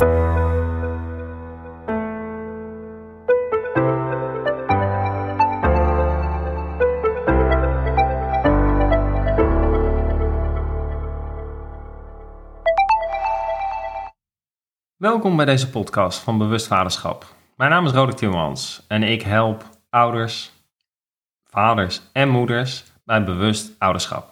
Welkom bij deze podcast van Bewust Vaderschap. Mijn naam is Roderick Timmermans en ik help ouders, vaders en moeders bij bewust ouderschap.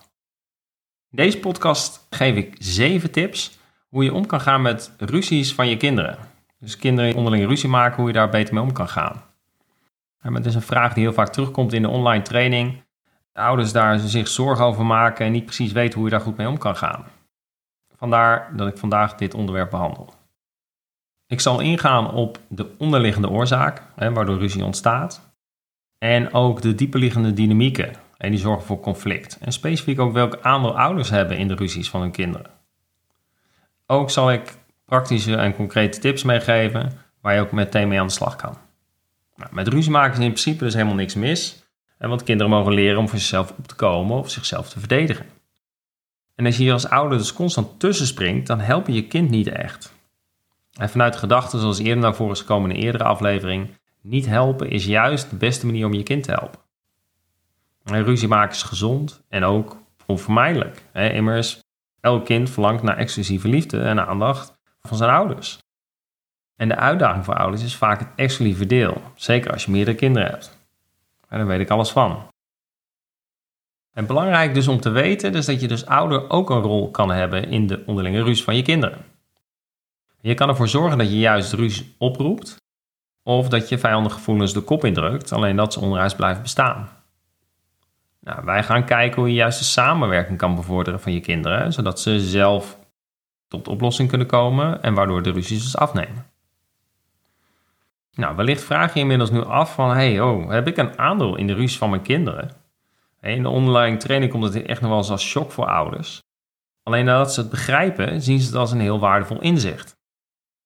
In deze podcast geef ik zeven tips hoe je om kan gaan met ruzies van je kinderen. Dus kinderen onderling ruzie maken, hoe je daar beter mee om kan gaan. Het is een vraag die heel vaak terugkomt in de online training. ouders daar zich zorgen over maken en niet precies weten hoe je daar goed mee om kan gaan. Vandaar dat ik vandaag dit onderwerp behandel. Ik zal ingaan op de onderliggende oorzaak, hè, waardoor ruzie ontstaat. En ook de dieperliggende dynamieken, en die zorgen voor conflict. En specifiek ook welk aandeel ouders hebben in de ruzies van hun kinderen. Ook zal ik praktische en concrete tips meegeven waar je ook meteen mee aan de slag kan. Nou, met ruzie maken is in principe dus helemaal niks mis. Want kinderen mogen leren om voor zichzelf op te komen of zichzelf te verdedigen. En als je hier als ouder dus constant tussen springt, dan help je je kind niet echt. En vanuit gedachten, zoals eerder naar voren is gekomen in een eerdere aflevering, niet helpen is juist de beste manier om je kind te helpen. En ruzie maken is gezond en ook onvermijdelijk. Immers, elk kind verlangt naar exclusieve liefde en aandacht van zijn ouders. En de uitdaging voor ouders is vaak het exclusieve deel, zeker als je meerdere kinderen hebt. En daar weet ik alles van. En belangrijk dus om te weten is dat je dus ouder ook een rol kan hebben in de onderlinge ruzie van je kinderen. Je kan ervoor zorgen dat je juist ruzie oproept, of dat je vijandige gevoelens de kop indrukt, alleen dat ze onderhuis blijven bestaan. Nou, wij gaan kijken hoe je juist de samenwerking kan bevorderen van je kinderen, zodat ze zelf tot oplossing kunnen komen en waardoor de ruzies dus afnemen. Nou, wellicht vraag je inmiddels nu af van, hey, oh, heb ik een aandeel in de ruzies van mijn kinderen? In de online training komt het echt nog wel eens als shock voor ouders. Alleen nadat ze het begrijpen, zien ze het als een heel waardevol inzicht.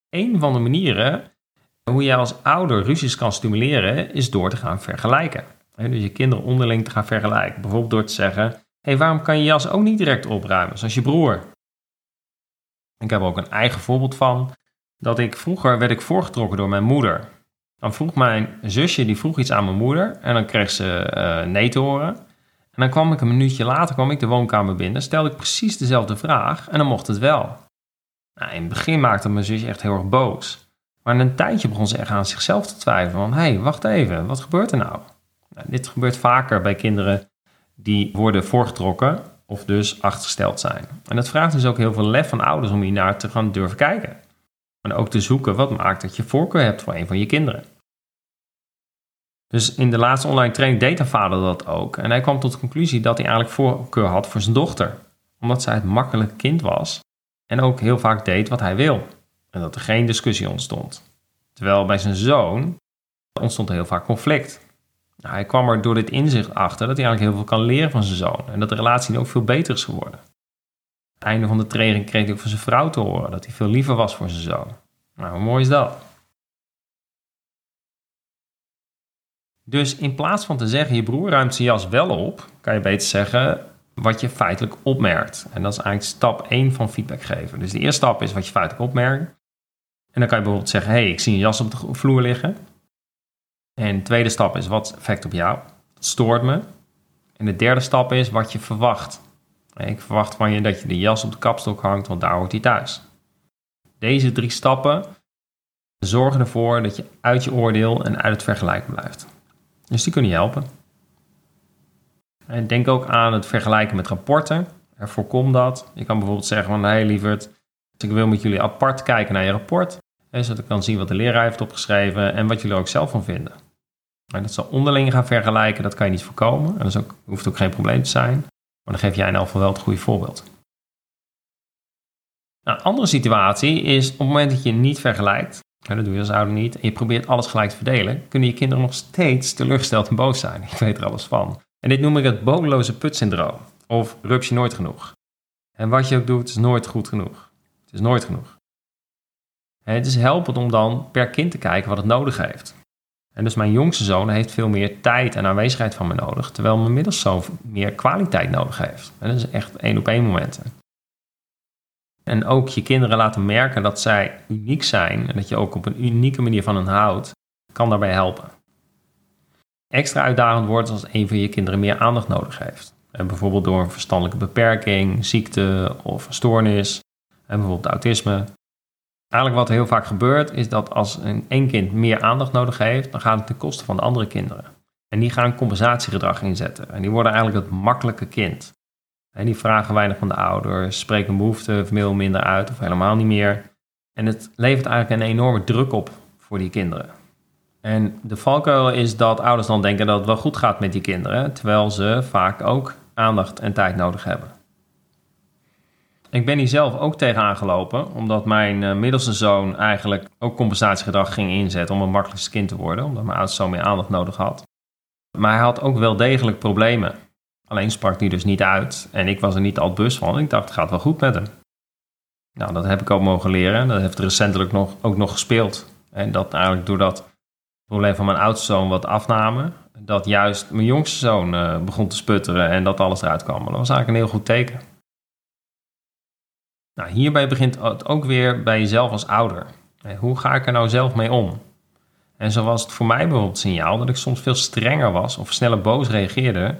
Een van de manieren hoe je als ouder ruzies kan stimuleren, is door te gaan vergelijken. Dus je kinderen onderling te gaan vergelijken. Bijvoorbeeld door te zeggen: hey, waarom kan je jas ook niet direct opruimen, zoals je broer? Ik heb ook een eigen voorbeeld van. Dat ik vroeger werd ik voorgetrokken door mijn moeder. Dan vroeg mijn zusje, die vroeg iets aan mijn moeder. En dan kreeg ze uh, nee te horen. En dan kwam ik een minuutje later kwam ik de woonkamer binnen. Stelde ik precies dezelfde vraag. En dan mocht het wel. Nou, in het begin maakte mijn zusje echt heel erg boos. Maar in een tijdje begon ze echt aan zichzelf te twijfelen. Van, hé, hey, wacht even, wat gebeurt er nou? Nou? Dit gebeurt vaker bij kinderen die worden voorgetrokken of dus achtergesteld zijn. En dat vraagt dus ook heel veel lef van ouders om hier naar te gaan durven kijken. En ook te zoeken wat maakt dat je voorkeur hebt voor een van je kinderen. Dus in de laatste online training deed een vader dat ook. En hij kwam tot de conclusie dat hij eigenlijk voorkeur had voor zijn dochter. Omdat zij het makkelijke kind was en ook heel vaak deed wat hij wil. En dat er geen discussie ontstond. Terwijl bij zijn zoon ontstond er heel vaak conflict. Nou, hij kwam er door dit inzicht achter dat hij eigenlijk heel veel kan leren van zijn zoon. En dat de relatie nu ook veel beter is geworden. het einde van de training kreeg hij ook van zijn vrouw te horen dat hij veel liever was voor zijn zoon. Nou, hoe mooi is dat? Dus in plaats van te zeggen je broer ruimt zijn jas wel op, kan je beter zeggen wat je feitelijk opmerkt. En dat is eigenlijk stap 1 van feedback geven. Dus de eerste stap is wat je feitelijk opmerkt. En dan kan je bijvoorbeeld zeggen: hey, ik zie een jas op de vloer liggen. En de tweede stap is: wat effect op jou? Het stoort me. En de derde stap is wat je verwacht. Ik verwacht van je dat je de jas op de kapstok hangt, want daar hoort hij thuis. Deze drie stappen zorgen ervoor dat je uit je oordeel en uit het vergelijken blijft. Dus die kunnen je helpen. En denk ook aan het vergelijken met rapporten. voorkom dat. Je kan bijvoorbeeld zeggen van, hey, lieverd, ik wil met jullie apart kijken naar je rapport. zodat ik kan zien wat de leraar heeft opgeschreven en wat jullie er ook zelf van vinden. Dat zal onderling gaan vergelijken, dat kan je niet voorkomen. En dat ook, hoeft ook geen probleem te zijn. Maar dan geef jij in elk geval wel het goede voorbeeld. Nou, een andere situatie is op het moment dat je niet vergelijkt, dat doe je als ouder niet, en je probeert alles gelijk te verdelen, kunnen je kinderen nog steeds teleurgesteld en boos zijn. Ik weet er alles van. En dit noem ik het bodeloze putsyndroom, of rupsje nooit genoeg. En wat je ook doet, is nooit goed genoeg. Het is nooit genoeg. En het is helpend om dan per kind te kijken wat het nodig heeft. En dus mijn jongste zoon heeft veel meer tijd en aanwezigheid van me nodig, terwijl mijn middelste zoon meer kwaliteit nodig heeft. En dat is echt één op één momenten. En ook je kinderen laten merken dat zij uniek zijn en dat je ook op een unieke manier van hen houdt, kan daarbij helpen. Extra uitdagend wordt als een van je kinderen meer aandacht nodig heeft. En bijvoorbeeld door een verstandelijke beperking, ziekte of stoornis, en bijvoorbeeld autisme. Eigenlijk wat heel vaak gebeurt is dat als een één kind meer aandacht nodig heeft, dan gaat het ten koste van de andere kinderen. En die gaan compensatiegedrag inzetten. En die worden eigenlijk het makkelijke kind. En die vragen weinig van de ouders, spreken een behoefte veel minder uit of helemaal niet meer. En het levert eigenlijk een enorme druk op voor die kinderen. En de valkuil is dat ouders dan denken dat het wel goed gaat met die kinderen, terwijl ze vaak ook aandacht en tijd nodig hebben. Ik ben hier zelf ook tegen aangelopen, omdat mijn uh, middelste zoon eigenlijk ook compensatiegedrag ging inzetten om een makkelijkste kind te worden, omdat mijn oudste zoon meer aandacht nodig had. Maar hij had ook wel degelijk problemen. Alleen sprak hij dus niet uit en ik was er niet al bewust van. Ik dacht, het gaat wel goed met hem. Nou, dat heb ik ook mogen leren. Dat heeft recentelijk nog, ook nog gespeeld. En dat eigenlijk doordat het probleem van mijn oudste zoon wat afnamen, dat juist mijn jongste zoon uh, begon te sputteren en dat alles eruit kwam. dat was eigenlijk een heel goed teken. Nou, hierbij begint het ook weer bij jezelf als ouder. Hoe ga ik er nou zelf mee om? En zo was het voor mij bijvoorbeeld signaal dat ik soms veel strenger was of sneller boos reageerde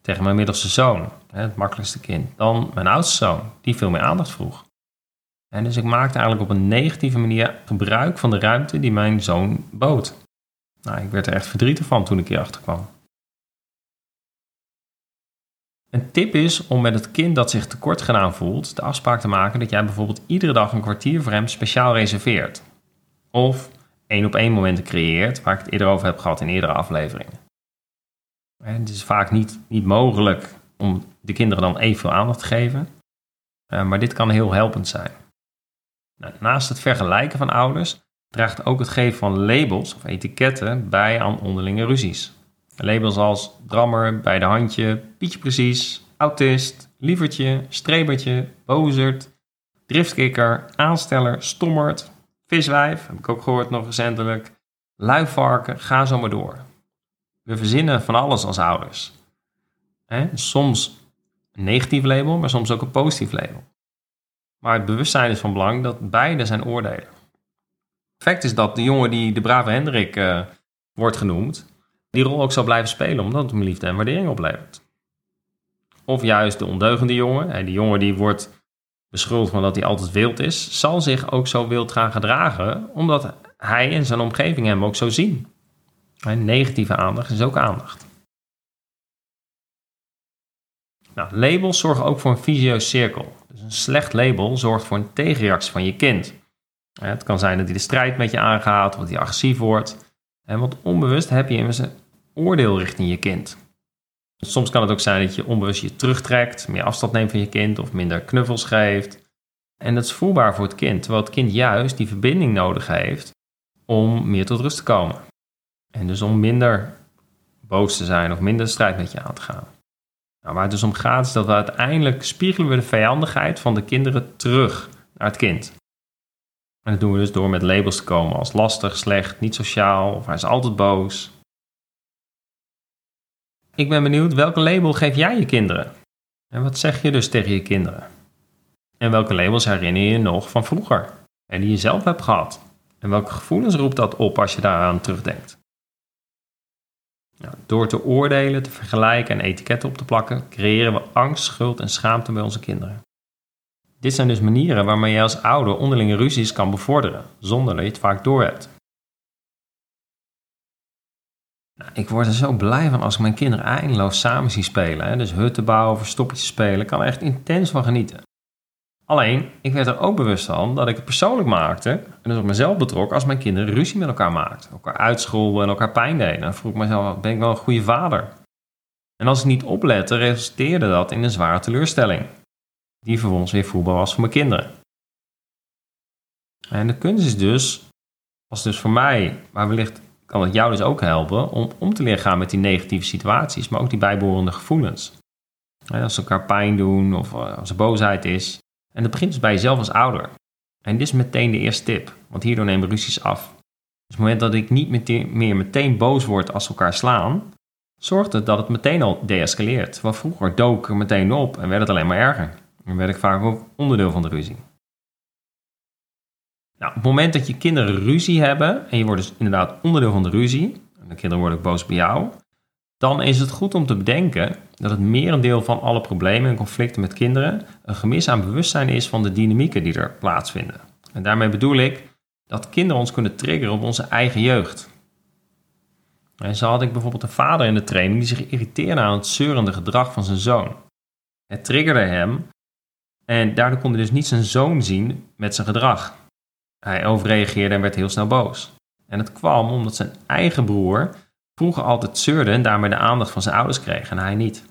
tegen mijn middelste zoon, het makkelijkste kind, dan mijn oudste zoon, die veel meer aandacht vroeg. En dus ik maakte eigenlijk op een negatieve manier gebruik van de ruimte die mijn zoon bood. Nou, ik werd er echt verdrietig van toen ik hierachter kwam. Een tip is om met het kind dat zich tekort gedaan voelt de afspraak te maken dat jij bijvoorbeeld iedere dag een kwartier voor hem speciaal reserveert. Of één op één momenten creëert, waar ik het eerder over heb gehad in eerdere afleveringen. Het is vaak niet, niet mogelijk om de kinderen dan evenveel aandacht te geven, eh, maar dit kan heel helpend zijn. Nou, naast het vergelijken van ouders draagt ook het geven van labels of etiketten bij aan onderlinge ruzies. Labels als drammer, bij de handje, Pietje precies, autist, lievertje, strebertje, bozerd, driftkikker, aansteller, stommerd, viswijf, heb ik ook gehoord nog recentelijk, luivarken, ga zo maar door. We verzinnen van alles als ouders. Soms een negatief label, maar soms ook een positief label. Maar het bewustzijn is van belang dat beide zijn oordelen. Feit is dat de jongen die de brave Hendrik uh, wordt genoemd, die rol ook zal blijven spelen, omdat het hem liefde en waardering oplevert. Of juist de ondeugende jongen, die jongen die wordt beschuldigd van dat hij altijd wild is, zal zich ook zo wild gaan gedragen, omdat hij en zijn omgeving hem ook zo zien. En negatieve aandacht is ook aandacht. Nou, labels zorgen ook voor een visieus cirkel. Dus een slecht label zorgt voor een tegenreactie van je kind. Het kan zijn dat hij de strijd met je aangaat of dat hij agressief wordt. En want onbewust heb je immers een oordeel richting je kind. Soms kan het ook zijn dat je onbewust je terugtrekt, meer afstand neemt van je kind of minder knuffels geeft. En dat is voelbaar voor het kind, terwijl het kind juist die verbinding nodig heeft om meer tot rust te komen. En dus om minder boos te zijn of minder strijd met je aan te gaan. Nou, waar het dus om gaat is dat we uiteindelijk spiegelen we de vijandigheid van de kinderen terug naar het kind. En dat doen we dus door met labels te komen als lastig, slecht, niet sociaal of hij is altijd boos. Ik ben benieuwd, welke label geef jij je kinderen? En wat zeg je dus tegen je kinderen? En welke labels herinner je je nog van vroeger en die je zelf hebt gehad? En welke gevoelens roept dat op als je daaraan terugdenkt? Nou, door te oordelen, te vergelijken en etiketten op te plakken, creëren we angst, schuld en schaamte bij onze kinderen. Dit zijn dus manieren waarmee je als ouder onderlinge ruzies kan bevorderen, zonder dat je het vaak doorhebt. Nou, ik word er zo blij van als ik mijn kinderen eindeloos samen zie spelen. Hè? Dus hutten bouwen, verstoppertjes spelen, ik kan er echt intens van genieten. Alleen, ik werd er ook bewust van dat ik het persoonlijk maakte, en dus op mezelf betrok, als mijn kinderen ruzie met elkaar maakten. Elkaar uitscholden en elkaar pijn deden. Dan vroeg ik mezelf, ben ik wel een goede vader? En als ik niet oplette, resulteerde dat in een zware teleurstelling die vervolgens weer voelbaar was voor mijn kinderen. En de kunst is dus, als dus voor mij, maar wellicht kan het jou dus ook helpen, om om te leren gaan met die negatieve situaties, maar ook die bijbehorende gevoelens. als ze elkaar pijn doen of eh, als er boosheid is. En dat begint dus bij jezelf als ouder. En dit is meteen de eerste tip, want hierdoor nemen ruzies af. Dus het moment dat ik niet meer meteen boos word als ze elkaar slaan, zorgt het dat het meteen al deescaleert. Want vroeger dook er meteen op en werd het alleen maar erger. Dan werd ik vaak ook onderdeel van de ruzie. Nou, op het moment dat je kinderen ruzie hebben en je wordt dus inderdaad onderdeel van de ruzie, en de kinderen worden boos bij jou, dan is het goed om te bedenken dat het merendeel van alle problemen en conflicten met kinderen een gemis aan bewustzijn is van de dynamieken die er plaatsvinden. En daarmee bedoel ik dat kinderen ons kunnen triggeren op onze eigen jeugd. En zo had ik bijvoorbeeld een vader in de training die zich irriteerde aan het zeurende gedrag van zijn zoon. Het triggerde hem en daardoor kon hij dus niet zijn zoon zien met zijn gedrag. Hij overreageerde en werd heel snel boos. En het kwam omdat zijn eigen broer vroeger altijd zeurde en daarmee de aandacht van zijn ouders kreeg en hij niet.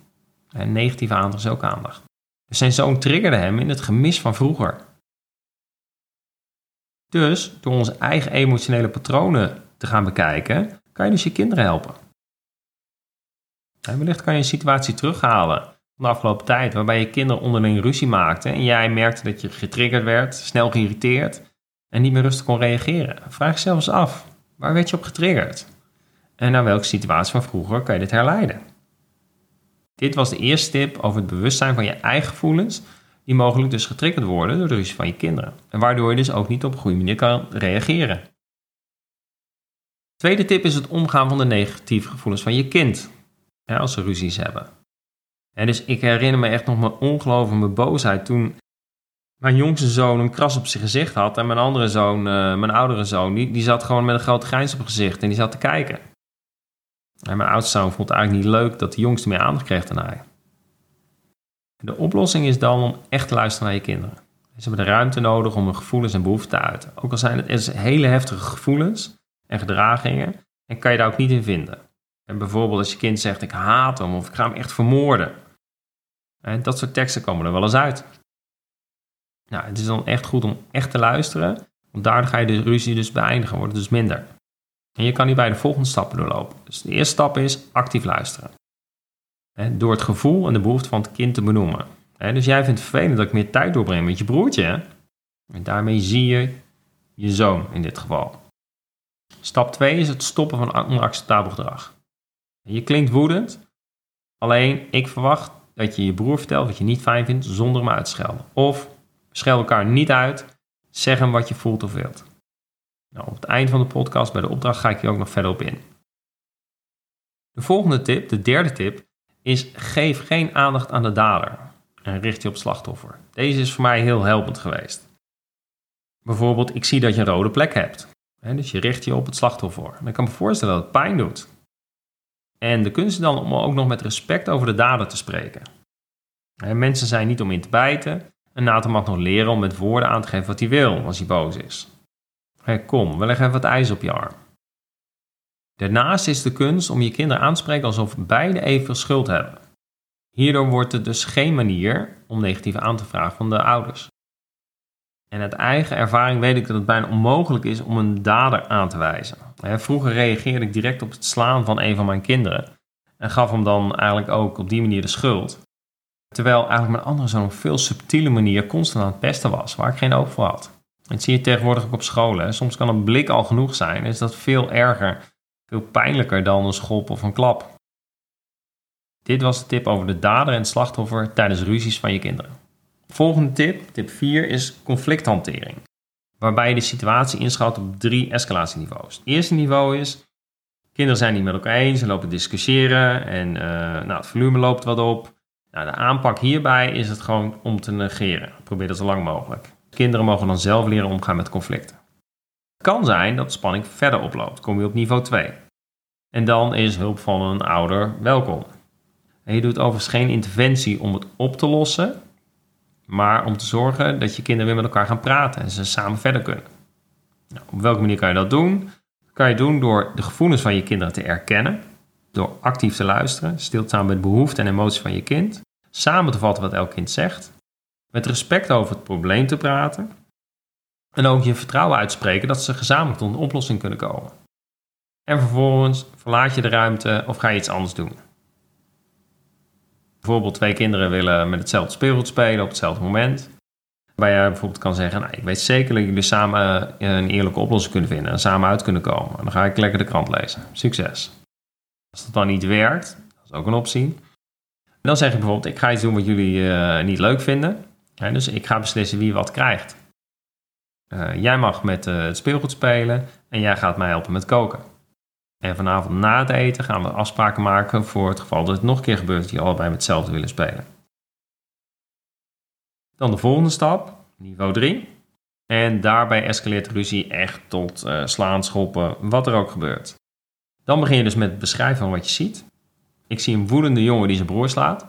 En negatieve aandacht is ook aandacht. Dus zijn zoon triggerde hem in het gemis van vroeger. Dus door onze eigen emotionele patronen te gaan bekijken, kan je dus je kinderen helpen. En wellicht kan je een situatie terughalen van de afgelopen tijd waarbij je kinderen onderling ruzie maakten en jij merkte dat je getriggerd werd, snel geïrriteerd en niet meer rustig kon reageren. Vraag jezelf eens af, waar werd je op getriggerd? En naar welke situatie van vroeger kan je dit herleiden? Dit was de eerste tip over het bewustzijn van je eigen gevoelens, die mogelijk dus getriggerd worden door de ruzie van je kinderen. En waardoor je dus ook niet op een goede manier kan reageren. Tweede tip is het omgaan van de negatieve gevoelens van je kind, als ze ruzies hebben. Dus ik herinner me echt nog mijn ongeloof en mijn boosheid toen mijn jongste zoon een kras op zijn gezicht had en mijn andere zoon, eh, mijn oudere zoon, die, die zat gewoon met een groot grijns op gezicht en die zat te kijken. En mijn oudste zoon vond het eigenlijk niet leuk dat de jongste meer aandacht kreeg dan hij. De oplossing is dan om echt te luisteren naar je kinderen. Ze hebben de ruimte nodig om hun gevoelens en behoeften te uiten. Ook al zijn het hele heftige gevoelens en gedragingen, en kan je daar ook niet in vinden. En bijvoorbeeld als je kind zegt ik haat hem of ik ga hem echt vermoorden. Dat soort teksten komen er wel eens uit. Nou, het is dan echt goed om echt te luisteren, want daardoor ga je de ruzie dus beëindigen, wordt het dus minder. En je kan hierbij de volgende stappen doorlopen. Dus de eerste stap is actief luisteren. Door het gevoel en de behoefte van het kind te benoemen. Dus jij vindt het vervelend dat ik meer tijd doorbreng met je broertje. En daarmee zie je je zoon in dit geval. Stap 2 is het stoppen van onacceptabel gedrag. Je klinkt woedend, alleen ik verwacht dat je je broer vertelt wat je niet fijn vindt zonder hem uit te schelden. Of schel elkaar niet uit, zeg hem wat je voelt of wilt. Nou, op het eind van de podcast bij de opdracht ga ik hier ook nog verder op in. De volgende tip, de derde tip, is geef geen aandacht aan de dader en richt je op slachtoffer. Deze is voor mij heel helpend geweest. Bijvoorbeeld, ik zie dat je een rode plek hebt. Dus je richt je op het slachtoffer. En ik kan me voorstellen dat het pijn doet. En de kunst is dan om ook nog met respect over de dader te spreken. Mensen zijn niet om in te bijten. En Nathan mag nog leren om met woorden aan te geven wat hij wil als hij boos is. Kom, we leggen even wat ijs op je arm. Daarnaast is de kunst om je kinderen aan te spreken alsof beide evenveel schuld hebben. Hierdoor wordt het dus geen manier om negatief aan te vragen van de ouders. En uit eigen ervaring weet ik dat het bijna onmogelijk is om een dader aan te wijzen. Vroeger reageerde ik direct op het slaan van een van mijn kinderen en gaf hem dan eigenlijk ook op die manier de schuld. Terwijl eigenlijk mijn andere zoon op veel subtiele manier constant aan het pesten was, waar ik geen oog voor had. Dat zie je tegenwoordig ook op scholen. Soms kan een blik al genoeg zijn. Is dat veel erger, veel pijnlijker dan een schop of een klap. Dit was de tip over de dader en slachtoffer tijdens ruzies van je kinderen. Volgende tip, tip 4, is conflicthantering. Waarbij je de situatie inschat op drie escalatieniveaus. Het eerste niveau is, kinderen zijn niet met elkaar eens, ze lopen discussiëren en uh, nou, het volume loopt wat op. Nou, de aanpak hierbij is het gewoon om te negeren. Probeer dat zo lang mogelijk. Kinderen mogen dan zelf leren omgaan met conflicten. Het kan zijn dat de spanning verder oploopt. Kom je op niveau 2. En dan is hulp van een ouder welkom. En je doet overigens geen interventie om het op te lossen, maar om te zorgen dat je kinderen weer met elkaar gaan praten en ze samen verder kunnen. Nou, op welke manier kan je dat doen? Dat kan je doen door de gevoelens van je kinderen te erkennen, door actief te luisteren, stil te staan met behoeften en emoties van je kind, samen te vatten wat elk kind zegt, met respect over het probleem te praten en ook je vertrouwen uitspreken dat ze gezamenlijk tot een oplossing kunnen komen. En vervolgens verlaat je de ruimte of ga je iets anders doen. Bijvoorbeeld twee kinderen willen met hetzelfde speelgoed spelen op hetzelfde moment. Waarbij je bijvoorbeeld kan zeggen, nou, ik weet zeker dat jullie samen een eerlijke oplossing kunnen vinden en samen uit kunnen komen. En dan ga ik lekker de krant lezen. Succes. Als dat dan niet werkt, dat is ook een optie. dan zeg je bijvoorbeeld, ik ga iets doen wat jullie uh, niet leuk vinden dus ik ga beslissen wie wat krijgt. Eh, jij mag met uh, het speelgoed spelen en jij gaat mij helpen met koken. En vanavond na het eten gaan we afspraken maken voor het geval dat het nog een keer gebeurt dat je allebei met hetzelfde willen spelen. Dan de volgende stap, niveau 3. En daarbij escaleert de ruzie echt tot uh, slaan, schoppen, wat er ook gebeurt. Dan begin je dus met het beschrijven van wat je ziet. Ik zie een woedende jongen die zijn broer slaat.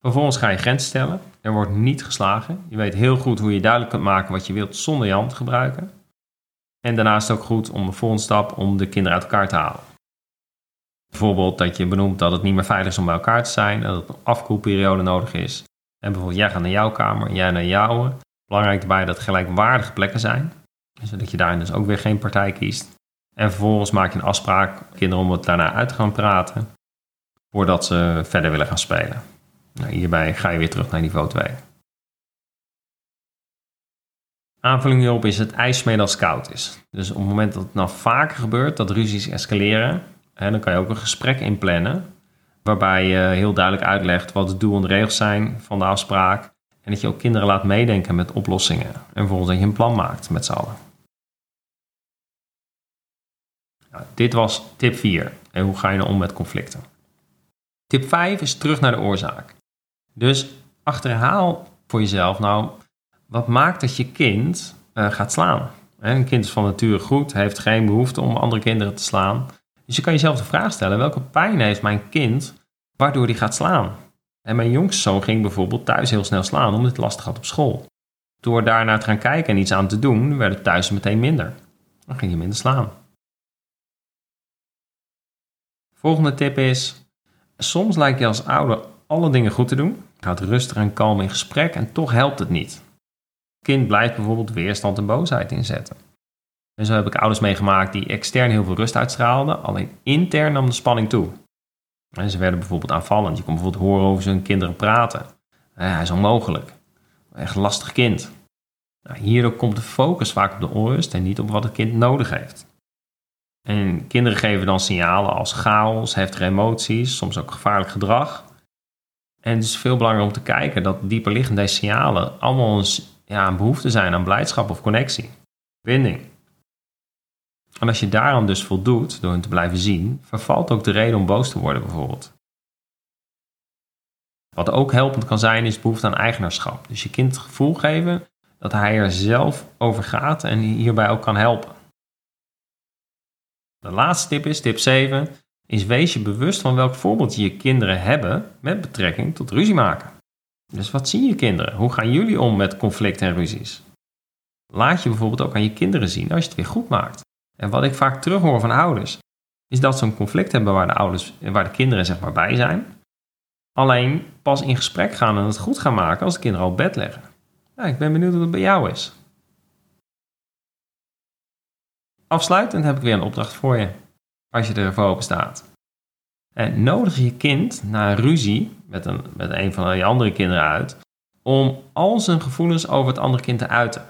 Vervolgens ga je grenzen stellen. Er wordt niet geslagen. Je weet heel goed hoe je duidelijk kunt maken wat je wilt zonder je hand te gebruiken. En daarnaast het ook goed om de volgende stap om de kinderen uit elkaar te halen. Bijvoorbeeld dat je benoemt dat het niet meer veilig is om bij elkaar te zijn, dat er een afkoelperiode nodig is. En bijvoorbeeld jij gaat naar jouw kamer, jij naar jouwe. Belangrijk daarbij dat het gelijkwaardige plekken zijn, zodat je daarin dus ook weer geen partij kiest. En vervolgens maak je een afspraak, kinderen om het daarna uit te gaan praten, voordat ze verder willen gaan spelen. Nou, hierbij ga je weer terug naar niveau 2. Aanvulling hierop is het ijsmeden als koud is. Dus op het moment dat het nou vaker gebeurt, dat ruzies escaleren, hè, dan kan je ook een gesprek inplannen. Waarbij je heel duidelijk uitlegt wat de doel en de regels zijn van de afspraak. En dat je ook kinderen laat meedenken met oplossingen. En vervolgens dat je een plan maakt met z'n allen. Nou, dit was tip 4. En hoe ga je nou om met conflicten? Tip 5 is terug naar de oorzaak. Dus achterhaal voor jezelf nou, wat maakt dat je kind uh, gaat slaan? Een kind is van nature goed, heeft geen behoefte om andere kinderen te slaan. Dus je kan jezelf de vraag stellen, welke pijn heeft mijn kind waardoor hij gaat slaan? En mijn jongste zoon ging bijvoorbeeld thuis heel snel slaan omdat het lastig had op school. Door daarnaar te gaan kijken en iets aan te doen, werd het thuis meteen minder. Dan ging je minder slaan. Volgende tip is, soms lijkt je als ouder alle dingen goed te doen, gaat rustig en kalm in gesprek en toch helpt het niet. Kind blijft bijvoorbeeld weerstand en boosheid inzetten. En zo heb ik ouders meegemaakt die extern heel veel rust uitstraalden, alleen intern nam de spanning toe. En ze werden bijvoorbeeld aanvallend. Je kon bijvoorbeeld horen over zijn kinderen praten. hij is onmogelijk. Echt een lastig kind. Nou, hierdoor komt de focus vaak op de onrust en niet op wat het kind nodig heeft. En kinderen geven dan signalen als chaos, heftige emoties, soms ook gevaarlijk gedrag. En het is veel belangrijker om te kijken dat dieperliggende signalen allemaal een, ja, een behoefte zijn aan blijdschap of connectie, binding. En als je daaraan dus voldoet door hen te blijven zien, vervalt ook de reden om boos te worden bijvoorbeeld. Wat ook helpend kan zijn is behoefte aan eigenaarschap. Dus je kind het gevoel geven dat hij er zelf over gaat en hierbij ook kan helpen. De laatste tip is, tip 7, is wees je bewust van welk voorbeeld je kinderen hebben met betrekking tot ruzie maken. Dus wat zien je kinderen? Hoe gaan jullie om met conflicten en ruzies? Laat je bijvoorbeeld ook aan je kinderen zien als je het weer goed maakt. En wat ik vaak terughoor van ouders, is dat ze een conflict hebben waar de, ouders, waar de kinderen zeg maar bij zijn. Alleen pas in gesprek gaan en het goed gaan maken als de kinderen al bed leggen. Ja, ik ben benieuwd hoe het bij jou is. Afsluitend heb ik weer een opdracht voor je, als je ervoor open staat. En nodig je kind na een ruzie met een, met een van je andere kinderen uit, om al zijn gevoelens over het andere kind te uiten,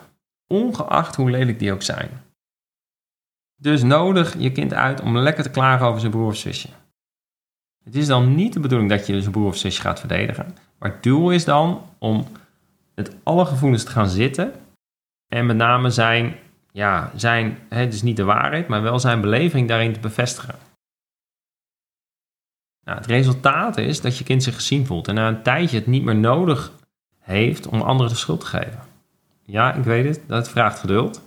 ongeacht hoe lelijk die ook zijn. Dus nodig je kind uit om lekker te klagen over zijn broer of zusje. Het is dan niet de bedoeling dat je zijn broer of zusje gaat verdedigen. Maar het doel is dan om met alle gevoelens te gaan zitten. En met name zijn, ja, zijn, het is niet de waarheid, maar wel zijn beleving daarin te bevestigen. Nou, het resultaat is dat je kind zich gezien voelt en na een tijdje het niet meer nodig heeft om anderen de schuld te geven. Ja, ik weet het, dat vraagt geduld.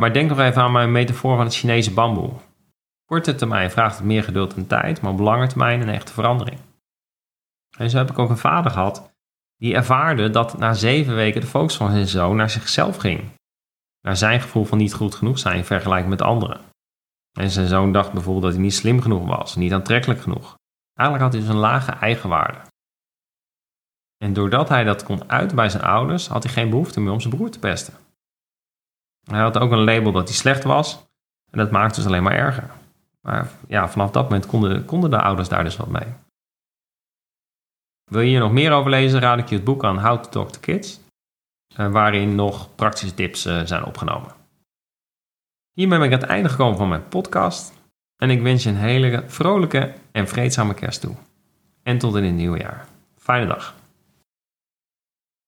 Maar denk nog even aan mijn metafoor van het Chinese bamboe. Korte termijn vraagt het meer geduld en tijd, maar op lange termijn een echte verandering. En zo heb ik ook een vader gehad die ervaarde dat na zeven weken de focus van zijn zoon naar zichzelf ging. Naar zijn gevoel van niet goed genoeg zijn in vergelijking met anderen. En zijn zoon dacht bijvoorbeeld dat hij niet slim genoeg was, niet aantrekkelijk genoeg. Eigenlijk had hij dus een lage eigenwaarde. En doordat hij dat kon uiten bij zijn ouders, had hij geen behoefte meer om zijn broer te pesten. Hij had ook een label dat hij slecht was. En dat maakte het alleen maar erger. Maar ja, vanaf dat moment konden, konden de ouders daar dus wat mee. Wil je hier nog meer over lezen, raad ik je het boek aan How to Talk to Kids. Eh, waarin nog praktische tips eh, zijn opgenomen. Hiermee ben ik aan het einde gekomen van mijn podcast. En ik wens je een hele vrolijke en vreedzame kerst toe. En tot in het nieuwe jaar. Fijne dag.